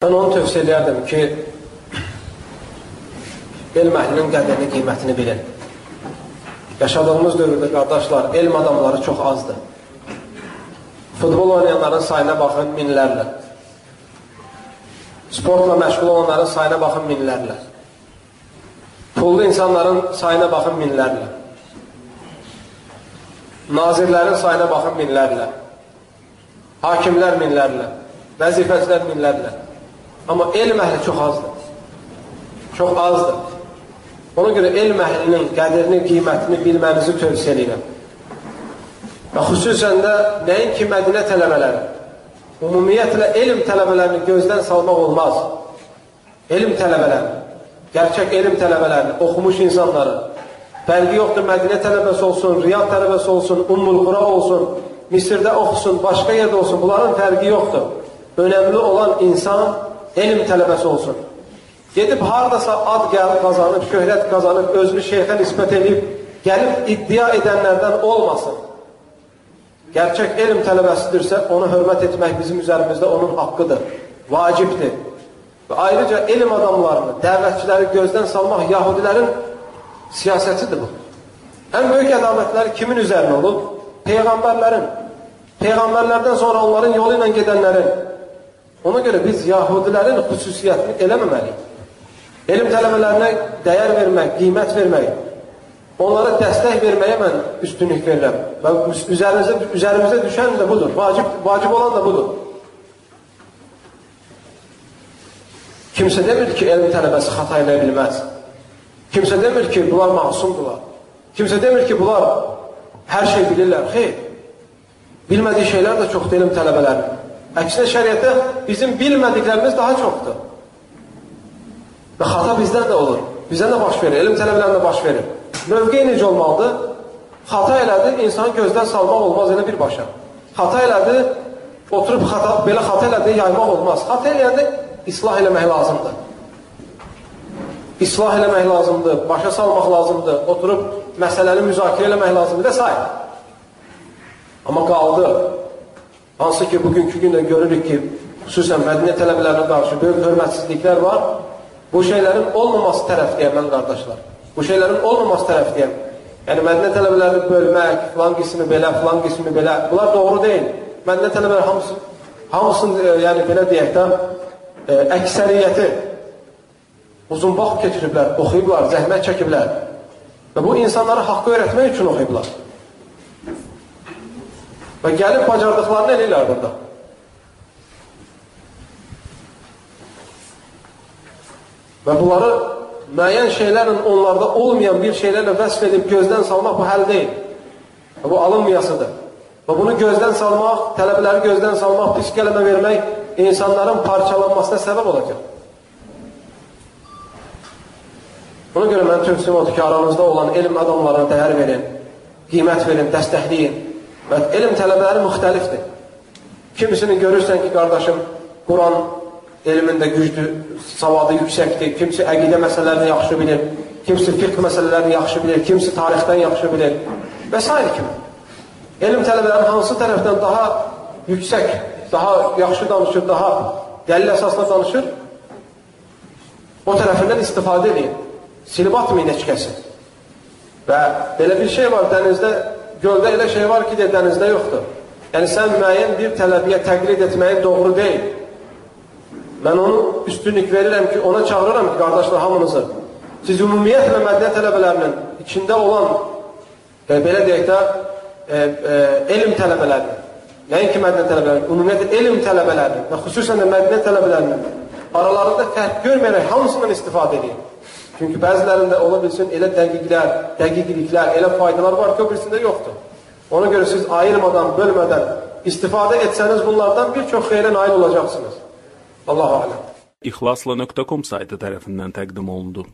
Mən onu tövsiyə edərdim ki, elm əhlinin qədrini, qiymətini bilin. Yaşadığımız dövrdə qardaşlar, elm adamları çox azdır. Futbol oynayanların sayına baxın minlərlə. Sportla məşğul olanların sayına baxın minlərlə. Pullu insanların sayına baxın minlərlə. Nazirlərin sayına baxın minlərlə. Hakimlər minlərlə. Vəzifəcilər minlərlə. Amma elm əhli çox azdır. Çox azdır. Ona görə elm əhlinin qədrini, qiymətini bilmənizi tövsiyə edirəm. Və xüsusən də nəinki Mədinə tələbələri, ümumiyyətlə elm tələbələrini gözdən salmaq olmaz. Elm tələbələri, gerçək elm tələbələri, oxumuş insanları, fərqi yoxdur Mədinə tələbəsi olsun, Riyad tələbəsi olsun, Ummul Qura olsun, Misirdə oxusun, başqa yerdə olsun, bunların fərqi yoxdur. Önəmli olan insan elm tələbəsi olsun. Gedib haradasa ad qazanıb, şöhrət qazanıb, özünü şeyxə nisbət edib, gəlib iddia edənlərdən olmasın. Gerçək elm tələbəsidirsə, onu hörmət etmək bizim üzərimizdə onun haqqıdır, vacibdir. Və ayrıca elm adamlarını, dəvətçiləri gözdən salmaq yahudilərin siyasətidir bu. Ən böyük ədavətləri kimin üzərinə olub? Peyğəmbərlərin. Peyğəmbərlərdən sonra onların yolu ilə gedənlərin. Ona görə biz yahudilərin xüsusiyyətini eləməməliyik. Elm tələbələrinə dəyər vermək, qiymət vermək, onlara dəstək verməyə mən üstünlük verirəm. Və üzərimizə, üzərimizə düşən də budur, vacib, vacib olan da budur. Kimsə demir ki, elm tələbəsi xata eləyə bilməz. Kimsə demir ki, bunlar masumdular. Kimsə demir ki, bunlar hər şey bilirlər. Xeyr, bilmədiyi şeylər də çoxdur elm tələbələrinin. Əksinə şəriətdə bizim bilmədiklərimiz daha çoxdur. Və xata bizdən də olur. Bizdən də baş verir, elm tələbələrində baş verir. Mövqey necə olmalıdır? Xata elədi, insanı gözdən salmaq olmaz elə birbaşa. Xata elədi, oturub xata, belə xata elədi, yaymaq olmaz. Xata eləyəndə islah eləmək lazımdır. İslah eləmək lazımdır, başa salmaq lazımdır, oturub məsələni müzakirə eləmək lazımdır və s. Amma qaldı. Hansı ki, bugünkü gündə görürük ki, xüsusən mədəniyyət tələbələrinə qarşı böyük hörmətsizliklər var. Bu şeylərin olmaması tərəfdəyəm mən qardaşlar. Bu şeylərin olmaması tərəfdəyəm. Yəni mədəniyyət tələbələrini bölmək, filan qismi belə, filan qismi belə, bunlar doğru deyil. Mədəniyyət tələbələri hamısı, hamısının, e, yəni belə deyək də, e, əksəriyyəti uzun vaxt keçiriblər, oxuyublar, zəhmət çəkiblər. Və bu insanlara haqqı öyrətmək üçün oxuyublar. Və gəlib bacardıqlarını eləyirlər burada. Və bunları müəyyən şeylərlə onlarda olmayan bir şeylərlə vəsf edib gözdən salmaq bu həll deyil. Və bu alınmayasıdır. Və bunu gözdən salmaq, tələbələri gözdən salmaq, pis qələmə vermək insanların parçalanmasına səbəb olacaq. Buna görə mən tövsiyəm odur ki, aranızda olan elm adamlarına dəyər verin, qiymət verin, dəstəkləyin. Və elm tələbələri müxtəlifdir. Kimisini görürsən ki, qardaşım, Quran elmində güclü, savadı yüksəkdir, kimisi əqidə məsələlərini yaxşı bilir, kimisi fiqh məsələlərini yaxşı bilir, kimisi tarixdən yaxşı bilir və s. kimi. Elm tələbələri hansı tərəfdən daha yüksək, daha yaxşı danışır, daha dəlil əsasla danışır, o tərəfindən istifadə edin. Silib atmayın heç kəsi. Və belə bir şey var, dənizdə, göldə elə şey var ki, de, dənizdə yoxdur. Yəni, sən müəyyən bir tələbiyə təqlid etməyin doğru deyil. Mən onu üstünlük verirəm ki, ona çağırıram ki, qardaşlar hamınızı. Siz ümumiyyətlə mədəniyyət tələbələrinin içində olan, e, belə deyək də, e, e, elm tələbələrinin, nəinki mədəniyyət tələbələrinin, ümumiyyətlə elm tələbələrinin və xüsusən də mədəniyyət tələbələrinin aralarında fərq görməyərək hamısından istifadə edin. Çünki bəzilərində ola bilsin elə dəqiqlər, dəqiqliklər, elə faydalar var ki, o birisində yoxdur. Ona görə siz ayırmadan, bölmədən istifadə etsəniz bunlardan bir çox xeyrə nail olacaqsınız. Allahu aləm. İxlasla.com saytı tərəfindən təqdim olundu.